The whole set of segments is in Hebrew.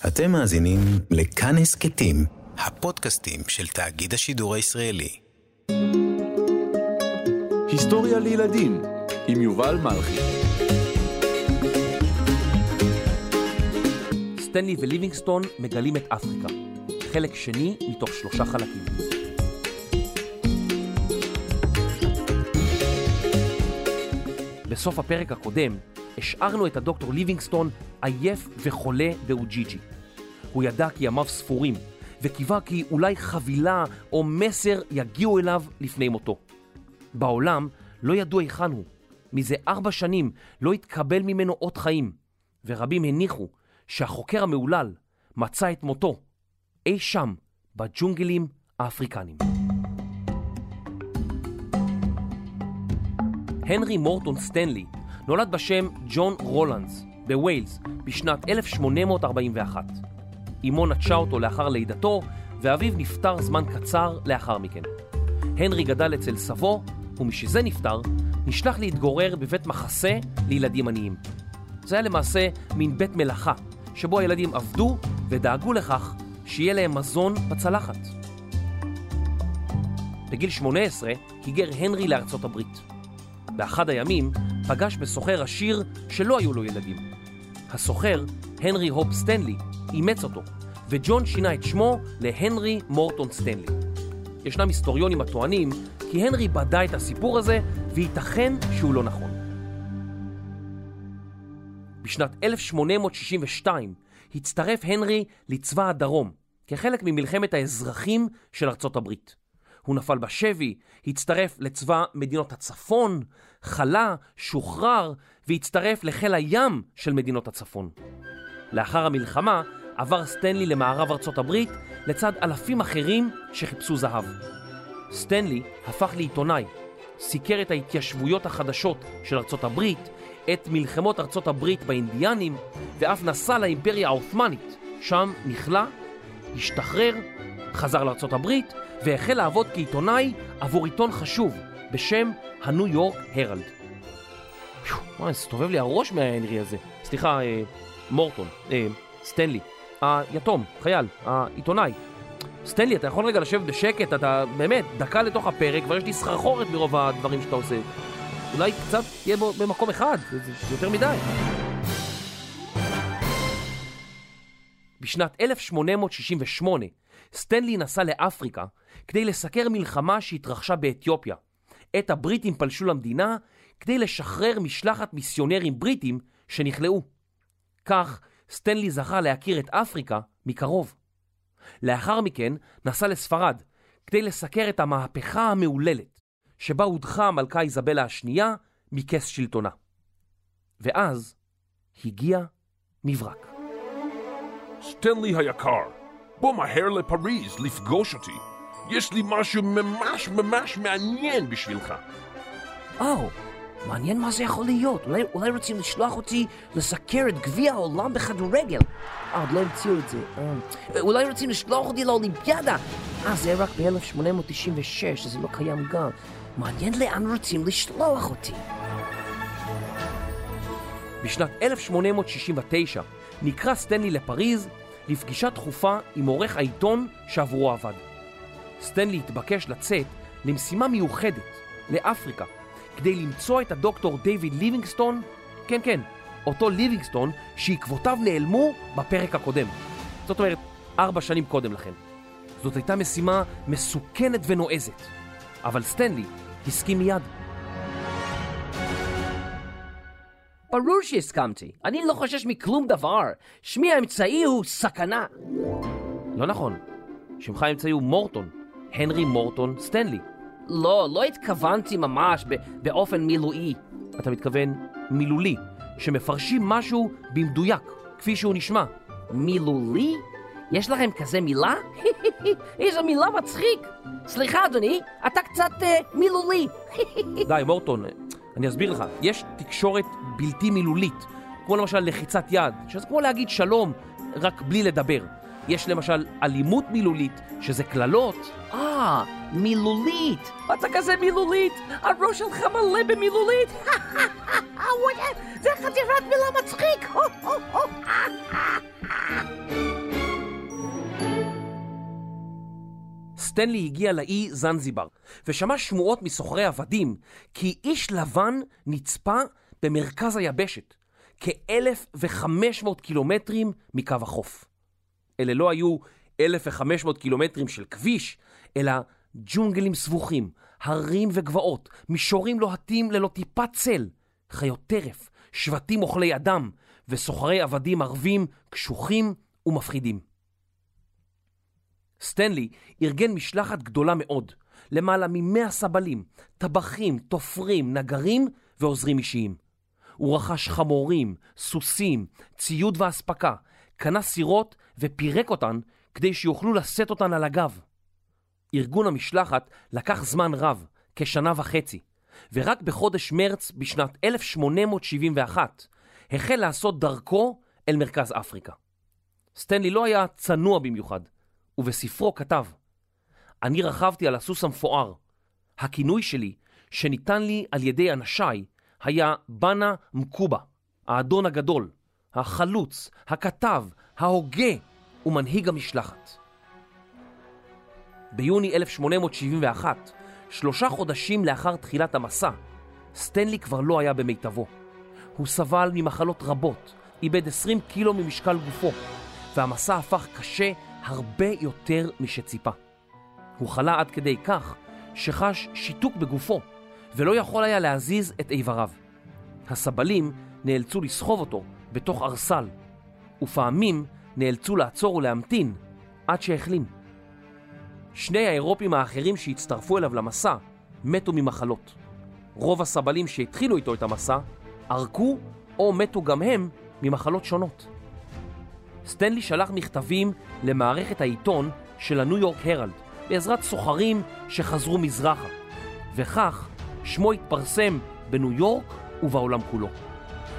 אתם מאזינים לכאן הסכתים, הפודקאסטים של תאגיד השידור הישראלי. היסטוריה לילדים עם יובל מלכי. סטנלי וליבינגסטון מגלים את אפריקה. חלק שני מתוך שלושה חלקים. בסוף הפרק הקודם השארנו את הדוקטור ליבינגסטון עייף וחולה באוג'יג'י. הוא ידע כי ימיו ספורים, וקיווה כי אולי חבילה או מסר יגיעו אליו לפני מותו. בעולם לא ידעו היכן הוא. מזה ארבע שנים לא התקבל ממנו אות חיים, ורבים הניחו שהחוקר המהולל מצא את מותו אי שם בג'ונגלים האפריקנים. הנרי מורטון סטנלי נולד בשם ג'ון רולנדס בווילס בשנת 1841. אמו נטשה אותו לאחר לידתו, ואביו נפטר זמן קצר לאחר מכן. הנרי גדל אצל סבו, ומשזה נפטר, נשלח להתגורר בבית מחסה לילדים עניים. זה היה למעשה מין בית מלאכה, שבו הילדים עבדו ודאגו לכך שיהיה להם מזון בצלחת. בגיל 18 היגר הנרי לארצות הברית. באחד הימים פגש בסוחר עשיר שלא היו לו ילדים. הסוחר, הנרי הופ סטנלי, אימץ אותו, וג'ון שינה את שמו להנרי מורטון סטנלי. ישנם היסטוריונים הטוענים כי הנרי בדה את הסיפור הזה, וייתכן שהוא לא נכון. בשנת 1862 הצטרף הנרי לצבא הדרום, כחלק ממלחמת האזרחים של ארצות הברית. הוא נפל בשבי, הצטרף לצבא מדינות הצפון, חלה, שוחרר והצטרף לחיל הים של מדינות הצפון. לאחר המלחמה עבר סטנלי למערב ארצות הברית לצד אלפים אחרים שחיפשו זהב. סטנלי הפך לעיתונאי, סיקר את ההתיישבויות החדשות של ארצות הברית, את מלחמות ארצות הברית באינדיאנים, ואף נסע לאימפריה העות'מאנית, שם נכלא, השתחרר, חזר לארצות הברית והחל לעבוד כעיתונאי עבור עיתון חשוב בשם הניו יורק הרלד. מה, הסתובב לי הראש מההנרי הזה. סליחה, אה, מורטון, אה, סטנלי, היתום, חייל, העיתונאי. סטנלי, אתה יכול רגע לשבת בשקט, אתה באמת, דקה לתוך הפרק, כבר יש לי סחרחורת מרוב הדברים שאתה עושה. אולי קצת תהיה בו במקום אחד, זה, זה יותר מדי. בשנת 1868 סטנלי נסע לאפריקה כדי לסקר מלחמה שהתרחשה באתיופיה. עת הבריטים פלשו למדינה כדי לשחרר משלחת מיסיונרים בריטים שנכלאו. כך סטנלי זכה להכיר את אפריקה מקרוב. לאחר מכן נסע לספרד כדי לסקר את המהפכה המהוללת שבה הודחה המלכה איזבלה השנייה מכס שלטונה. ואז הגיע מברק. סטנלי היקר, בוא מהר לפריז לפגוש אותי. יש לי משהו ממש ממש מעניין בשבילך. או, מעניין מה זה יכול להיות. אולי, אולי רוצים לשלוח אותי לסקר את גביע העולם בכדורגל. אה, עוד לא המציאו את זה. אה, אולי רוצים לשלוח אותי לאולימפיאדה. אה, זה רק ב-1896, זה לא קיים גם. מעניין לאן רוצים לשלוח אותי. בשנת 1869 נקרא סטנלי לפריז לפגישה דחופה עם עורך העיתון שעבורו עבד. סטנלי התבקש לצאת למשימה מיוחדת לאפריקה כדי למצוא את הדוקטור דיוויד ליבינגסטון, כן כן, אותו ליבינגסטון שעקבותיו נעלמו בפרק הקודם. זאת אומרת, ארבע שנים קודם לכן. זאת הייתה משימה מסוכנת ונועזת, אבל סטנלי הסכים מיד. ברור שהסכמתי. אני לא חושש מכלום דבר. שמי האמצעי הוא סכנה. לא נכון, שמך האמצעי הוא מורטון, הנרי מורטון סטנלי. לא, לא התכוונתי ממש באופן מילואי. אתה מתכוון מילולי, שמפרשים משהו במדויק, כפי שהוא נשמע. מילולי? יש לכם כזה מילה? איזו מילה מצחיק. סליחה אדוני, אתה קצת uh, מילולי. די מורטון, אני אסביר לך. יש תקשורת בלתי מילולית, כמו למשל לחיצת יד, שזה כמו להגיד שלום, רק בלי לדבר. יש למשל אלימות מילולית, שזה קללות. אה, מילולית. אתה כזה מילולית. הראש שלך מלא במילולית. זה חתירת מילה מצחיק. סטנלי הגיע לאי זנזיבר, ושמע שמועות מסוחרי עבדים כי איש לבן נצפה במרכז היבשת, כ-1,500 קילומטרים מקו החוף. אלה לא היו 1,500 קילומטרים של כביש, אלא ג'ונגלים סבוכים, הרים וגבעות, מישורים לוהטים ללא טיפת צל, חיות טרף, שבטים אוכלי אדם וסוחרי עבדים ערבים קשוחים ומפחידים. סטנלי ארגן משלחת גדולה מאוד, למעלה ממאה סבלים, טבחים, תופרים, נגרים ועוזרים אישיים. הוא רכש חמורים, סוסים, ציוד ואספקה, קנה סירות ופירק אותן כדי שיוכלו לשאת אותן על הגב. ארגון המשלחת לקח זמן רב, כשנה וחצי, ורק בחודש מרץ בשנת 1871 החל לעשות דרכו אל מרכז אפריקה. סטנלי לא היה צנוע במיוחד, ובספרו כתב: אני רכבתי על הסוס המפואר. הכינוי שלי, שניתן לי על ידי אנשיי, היה בנה מקובה, האדון הגדול, החלוץ, הכתב, ההוגה ומנהיג המשלחת. ביוני 1871, שלושה חודשים לאחר תחילת המסע, סטנלי כבר לא היה במיטבו. הוא סבל ממחלות רבות, איבד 20 קילו ממשקל גופו, והמסע הפך קשה הרבה יותר משציפה. הוא חלה עד כדי כך שחש שיתוק בגופו, ולא יכול היה להזיז את איבריו. הסבלים נאלצו לסחוב אותו בתוך ארסל, ופעמים נאלצו לעצור ולהמתין עד שהחלים. שני האירופים האחרים שהצטרפו אליו למסע מתו ממחלות. רוב הסבלים שהתחילו איתו את המסע ערקו או מתו גם הם ממחלות שונות. סטנלי שלח מכתבים למערכת העיתון של הניו יורק הרלד בעזרת סוחרים שחזרו מזרחה, וכך שמו התפרסם בניו יורק ובעולם כולו.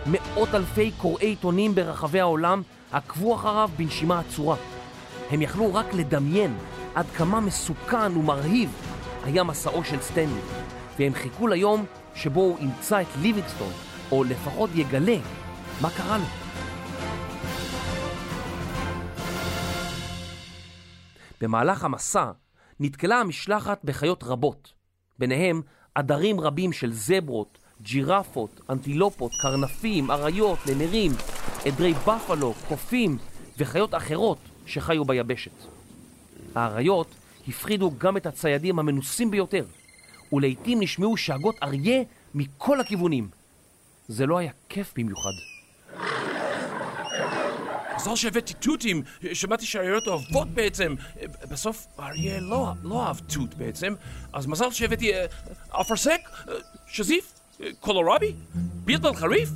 מאות אלפי קוראי עיתונים ברחבי העולם עקבו אחריו בנשימה עצורה. הם יכלו רק לדמיין עד כמה מסוכן ומרהיב היה מסעו של סטנלי, והם חיכו ליום שבו הוא ימצא את ליבינגסטון, או לפחות יגלה מה קרה לו. במהלך המסע נתקלה המשלחת בחיות רבות, ביניהם עדרים רבים של זברות, ג'ירפות, אנטילופות, קרנפים, אריות, נמרים, עדרי בפלו, קופים וחיות אחרות שחיו ביבשת. האריות הפחידו גם את הציידים המנוסים ביותר, ולעיתים נשמעו שאגות אריה מכל הכיוונים. זה לא היה כיף במיוחד. מזל שהבאתי תותים, שמעתי שהאריות אוהבות בעצם. בסוף האריה לא, לא אהב תות בעצם, אז מזל שהבאתי אה, אפרסק, אה, שזיף, אה, קולורבי, בלבל חריף.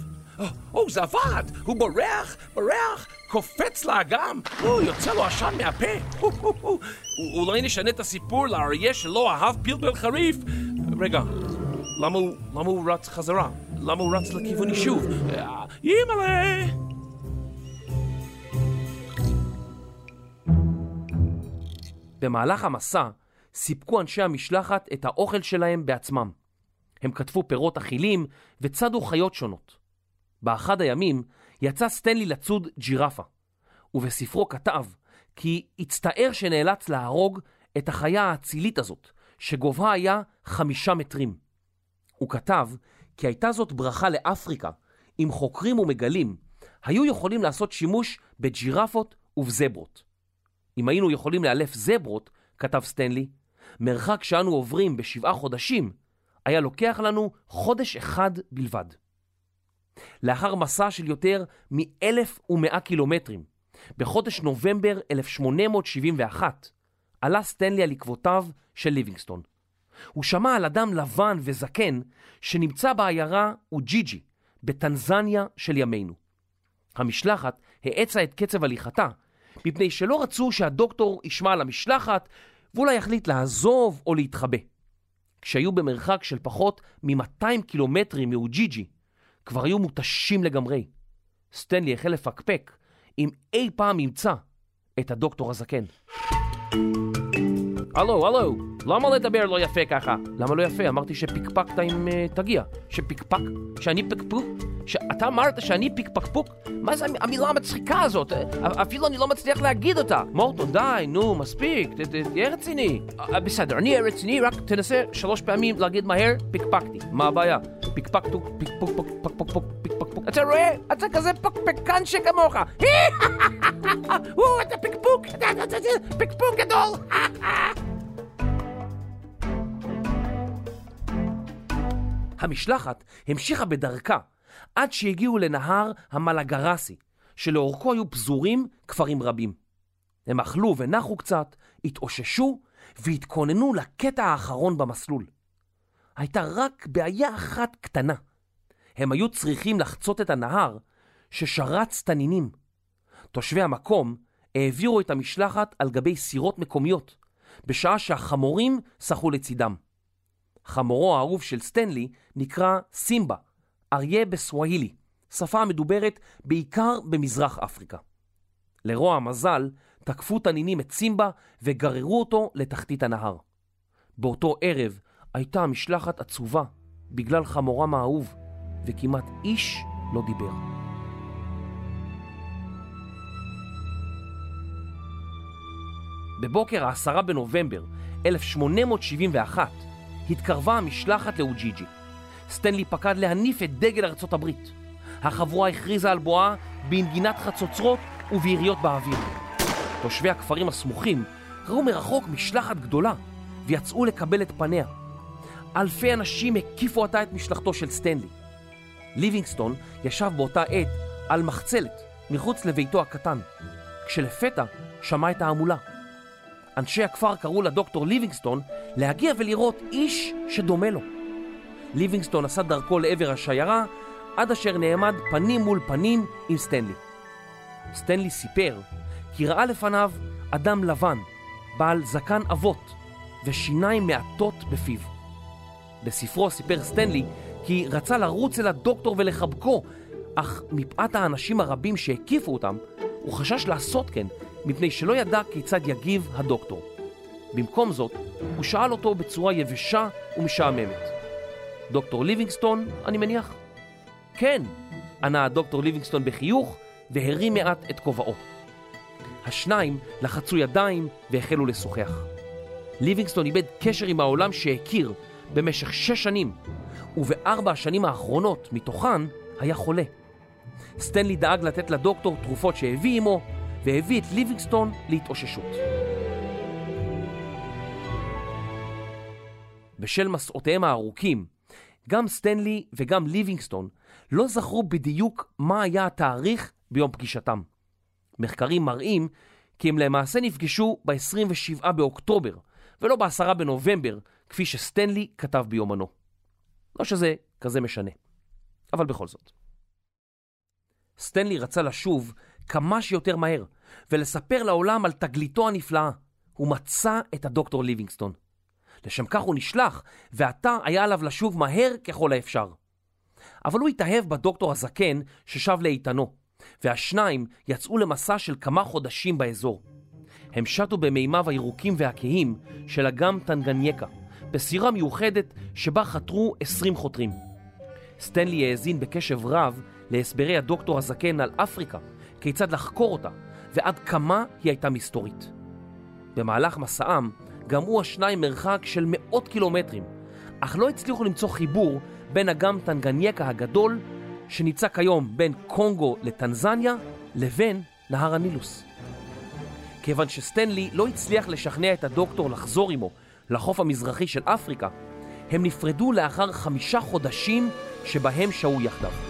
או, זה עבד! הוא בורח, בורח, קופץ לאגם, או, יוצא לו עשן מהפה. אולי נשנה את הסיפור לאריה שלא אהב פלפל חריף. רגע, למה הוא, רץ חזרה? למה הוא רץ לכיוון יישוב? אימא'לה! במהלך המסע סיפקו אנשי המשלחת את האוכל שלהם בעצמם. הם כתבו פירות אכילים וצדו חיות שונות. באחד הימים יצא סטנלי לצוד ג'ירפה, ובספרו כתב כי הצטער שנאלץ להרוג את החיה האצילית הזאת, שגובהה היה חמישה מטרים. הוא כתב כי הייתה זאת ברכה לאפריקה, אם חוקרים ומגלים היו יכולים לעשות שימוש בג'ירפות ובזברות. אם היינו יכולים לאלף זברות, כתב סטנלי, מרחק שאנו עוברים בשבעה חודשים, היה לוקח לנו חודש אחד בלבד. לאחר מסע של יותר מ-1,100 קילומטרים, בחודש נובמבר 1871, עלה סטנלי על עקבותיו של ליבינגסטון. הוא שמע על אדם לבן וזקן שנמצא בעיירה אוג'יג'י, בטנזניה של ימינו. המשלחת האצה את קצב הליכתה, מפני שלא רצו שהדוקטור ישמע על המשלחת ואולי יחליט לעזוב או להתחבא. כשהיו במרחק של פחות מ-200 קילומטרים מאוג'יג'י, כבר היו מותשים לגמרי. סטנלי החל לפקפק אם אי פעם ימצא את הדוקטור הזקן. הלו, הלו, למה לדבר לא יפה ככה? למה לא יפה? אמרתי שפיקפקת עם uh, תגיע. שפיקפק? שאני פקפוק? שאתה אמרת שאני פיקפקפוק? מה זה המילה המצחיקה הזאת? אפילו אני לא מצליח להגיד אותה. מורטון, די, נו, מספיק, תהיה רציני. אה, בסדר, אני אהיה רציני, רק תנסה שלוש פעמים להגיד מהר, פיקפקתי. מה הבעיה? פיקפקטו, פיקפוק, פוק, פק, פוק, פוק, פיקפקפוק. אתה רואה? אתה כזה פקפקן שכמוך. או, אתה פיקפוק, פיקפוק גדול. המשלחת המשיכה בדרכה עד שהגיעו לנהר המלגרסי, שלאורכו היו פזורים כפרים רבים. הם אכלו ונחו קצת, התאוששו והתכוננו לקטע האחרון במסלול. הייתה רק בעיה אחת קטנה. הם היו צריכים לחצות את הנהר ששרץ תנינים. תושבי המקום העבירו את המשלחת על גבי סירות מקומיות, בשעה שהחמורים שחו לצידם. חמורו האהוב של סטנלי נקרא סימבה, אריה בסווהילי, שפה המדוברת בעיקר במזרח אפריקה. לרוע המזל, תקפו תנינים את סימבה וגררו אותו לתחתית הנהר. באותו ערב הייתה המשלחת עצובה בגלל חמורם האהוב, וכמעט איש לא דיבר. בבוקר העשרה בנובמבר 1871 התקרבה המשלחת לאוג'יג'י. סטנלי פקד להניף את דגל ארצות הברית. החבורה הכריזה על בואה בנגינת חצוצרות וביריות באוויר. תושבי הכפרים הסמוכים ראו מרחוק משלחת גדולה ויצאו לקבל את פניה. אלפי אנשים הקיפו עתה את משלחתו של סטנלי. ליבינגסטון ישב באותה עת על מחצלת מחוץ לביתו הקטן, כשלפתע שמע את ההמולה. אנשי הכפר קראו לדוקטור ליבינגסטון להגיע ולראות איש שדומה לו. ליבינגסטון עשה דרכו לעבר השיירה עד אשר נעמד פנים מול פנים עם סטנלי. סטנלי סיפר כי ראה לפניו אדם לבן, בעל זקן אבות ושיניים מעטות בפיו. בספרו סיפר סטנלי כי רצה לרוץ אל הדוקטור ולחבקו, אך מפאת האנשים הרבים שהקיפו אותם, הוא חשש לעשות כן מפני שלא ידע כיצד יגיב הדוקטור. במקום זאת, הוא שאל אותו בצורה יבשה ומשעממת. דוקטור ליבינגסטון, אני מניח? כן, ענה הדוקטור ליבינגסטון בחיוך והרים מעט את כובעו. השניים לחצו ידיים והחלו לשוחח. ליבינגסטון איבד קשר עם העולם שהכיר במשך שש שנים, ובארבע השנים האחרונות מתוכן היה חולה. סטנלי דאג לתת לדוקטור תרופות שהביא עמו, והביא את ליבינגסטון להתאוששות. בשל מסעותיהם הארוכים, גם סטנלי וגם ליבינגסטון לא זכרו בדיוק מה היה התאריך ביום פגישתם. מחקרים מראים כי הם למעשה נפגשו ב-27 באוקטובר, ולא ב-10 בנובמבר, כפי שסטנלי כתב ביומנו. לא שזה כזה משנה, אבל בכל זאת. סטנלי רצה לשוב כמה שיותר מהר, ולספר לעולם על תגליתו הנפלאה. הוא מצא את הדוקטור ליבינגסטון. לשם כך הוא נשלח, ועתה היה עליו לשוב מהר ככל האפשר. אבל הוא התאהב בדוקטור הזקן ששב לאיתנו, והשניים יצאו למסע של כמה חודשים באזור. הם שטו במימיו הירוקים והכהים של אגם טנגנייקה, בסירה מיוחדת שבה חתרו 20 חותרים. סטנלי האזין בקשב רב להסברי הדוקטור הזקן על אפריקה, כיצד לחקור אותה, ועד כמה היא הייתה מסתורית. במהלך מסעם גמרו השניים מרחק של מאות קילומטרים, אך לא הצליחו למצוא חיבור בין אגם טנגנייקה הגדול, שנמצא כיום בין קונגו לטנזניה, לבין נהר הנילוס. כיוון שסטנלי לא הצליח לשכנע את הדוקטור לחזור עמו לחוף המזרחי של אפריקה, הם נפרדו לאחר חמישה חודשים שבהם שהו יחדיו.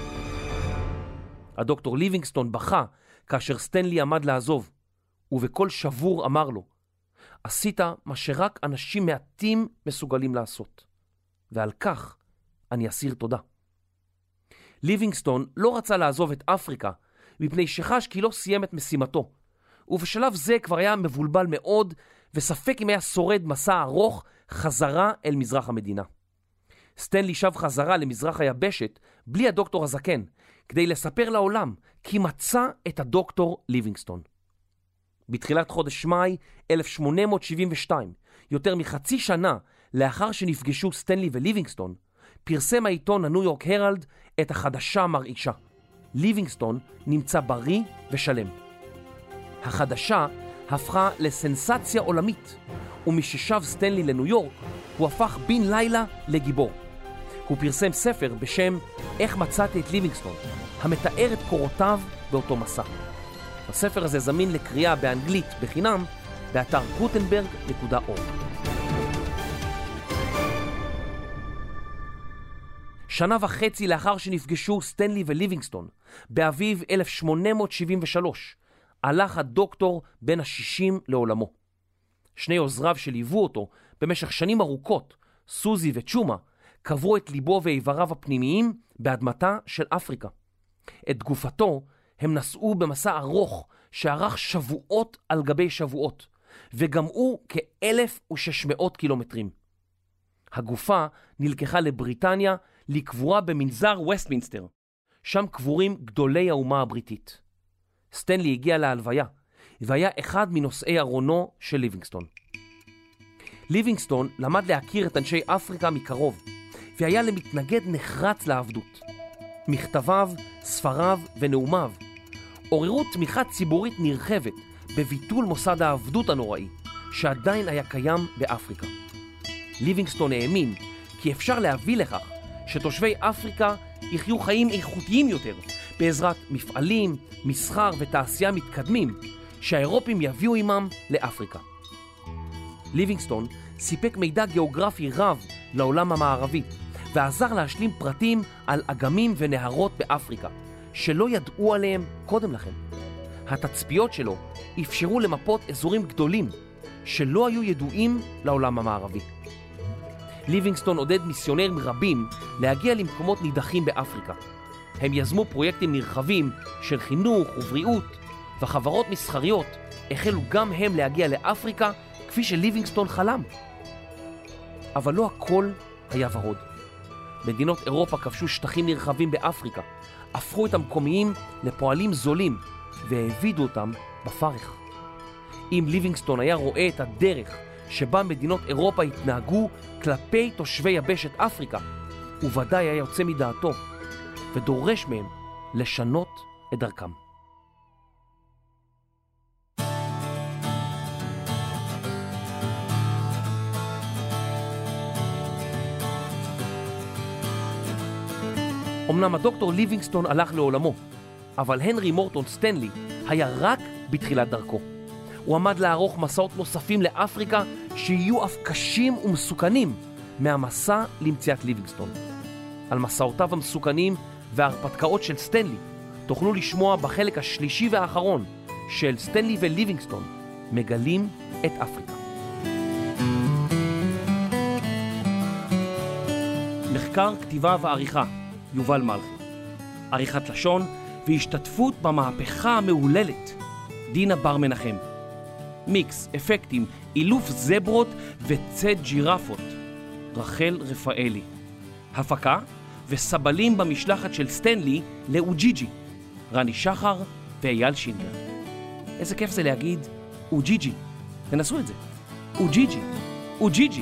הדוקטור ליבינגסטון בכה כאשר סטנלי עמד לעזוב, ובקול שבור אמר לו, עשית מה שרק אנשים מעטים מסוגלים לעשות, ועל כך אני אסיר תודה. ליבינגסטון לא רצה לעזוב את אפריקה, מפני שחש כי לא סיים את משימתו, ובשלב זה כבר היה מבולבל מאוד, וספק אם היה שורד מסע ארוך חזרה אל מזרח המדינה. סטנלי שב חזרה למזרח היבשת בלי הדוקטור הזקן, כדי לספר לעולם כי מצא את הדוקטור ליבינגסטון. בתחילת חודש מאי 1872, יותר מחצי שנה לאחר שנפגשו סטנלי וליבינגסטון, פרסם העיתון הניו יורק הרלד את החדשה המרעישה. ליבינגסטון נמצא בריא ושלם. החדשה הפכה לסנסציה עולמית, ומששב סטנלי לניו יורק, הוא הפך בן לילה לגיבור. הוא פרסם ספר בשם "איך מצאתי את ליבינגסטון", המתאר את קורותיו באותו מסע. הספר הזה זמין לקריאה באנגלית בחינם באתר גוטנברג.אורג. שנה וחצי לאחר שנפגשו סטנלי וליבינגסטון, באביב 1873, הלך הדוקטור בן ה-60 לעולמו. שני עוזריו שליוו אותו במשך שנים ארוכות, סוזי וצ'ומה, קברו את ליבו ואיבריו הפנימיים באדמתה של אפריקה. את גופתו הם נשאו במסע ארוך שארך שבועות על גבי שבועות, וגמעו כ-1,600 קילומטרים. הגופה נלקחה לבריטניה לקבורה במנזר וסטמינסטר. שם קבורים גדולי האומה הבריטית. סטנלי הגיע להלוויה, והיה אחד מנושאי ארונו של ליבינגסטון. ליבינגסטון למד להכיר את אנשי אפריקה מקרוב, והיה למתנגד נחרץ לעבדות. מכתביו, ספריו ונאומיו עוררו תמיכה ציבורית נרחבת בביטול מוסד העבדות הנוראי, שעדיין היה קיים באפריקה. ליבינגסטון האמין כי אפשר להביא לכך שתושבי אפריקה יחיו חיים איכותיים יותר בעזרת מפעלים, מסחר ותעשייה מתקדמים שהאירופים יביאו עמם לאפריקה. ליבינגסטון סיפק מידע גיאוגרפי רב לעולם המערבי ועזר להשלים פרטים על אגמים ונהרות באפריקה שלא ידעו עליהם קודם לכן. התצפיות שלו אפשרו למפות אזורים גדולים שלא היו ידועים לעולם המערבי. ליבינגסטון עודד מיסיונרים רבים להגיע למקומות נידחים באפריקה. הם יזמו פרויקטים נרחבים של חינוך ובריאות, וחברות מסחריות החלו גם הם להגיע לאפריקה כפי שליבינגסטון חלם. אבל לא הכל היה ורוד. מדינות אירופה כבשו שטחים נרחבים באפריקה, הפכו את המקומיים לפועלים זולים והעבידו אותם בפרך. אם ליבינגסטון היה רואה את הדרך שבה מדינות אירופה התנהגו כלפי תושבי יבשת אפריקה, הוא ודאי היה יוצא מדעתו ודורש מהם לשנות את דרכם. אמנם הדוקטור ליבינגסטון הלך לעולמו, אבל הנרי מורטון סטנלי היה רק בתחילת דרכו. הוא עמד לערוך מסעות נוספים לאפריקה שיהיו אף קשים ומסוכנים מהמסע למציאת ליבינגסטון. על מסעותיו המסוכנים וההרפתקאות של סטנלי תוכלו לשמוע בחלק השלישי והאחרון של סטנלי וליבינגסטון מגלים את אפריקה. מחקר, כתיבה ועריכה, יובל מלכי. עריכת לשון והשתתפות במהפכה המהוללת, דינה בר מנחם. מיקס, אפקטים, אילוף זברות וצד ג'ירפות, רחל רפאלי. הפקה וסבלים במשלחת של סטנלי לאוג'יג'י, רני שחר ואייל שינדר. איזה כיף זה להגיד אוג'יג'י, תנסו את זה. אוג'יג'י, אוג'יג'י.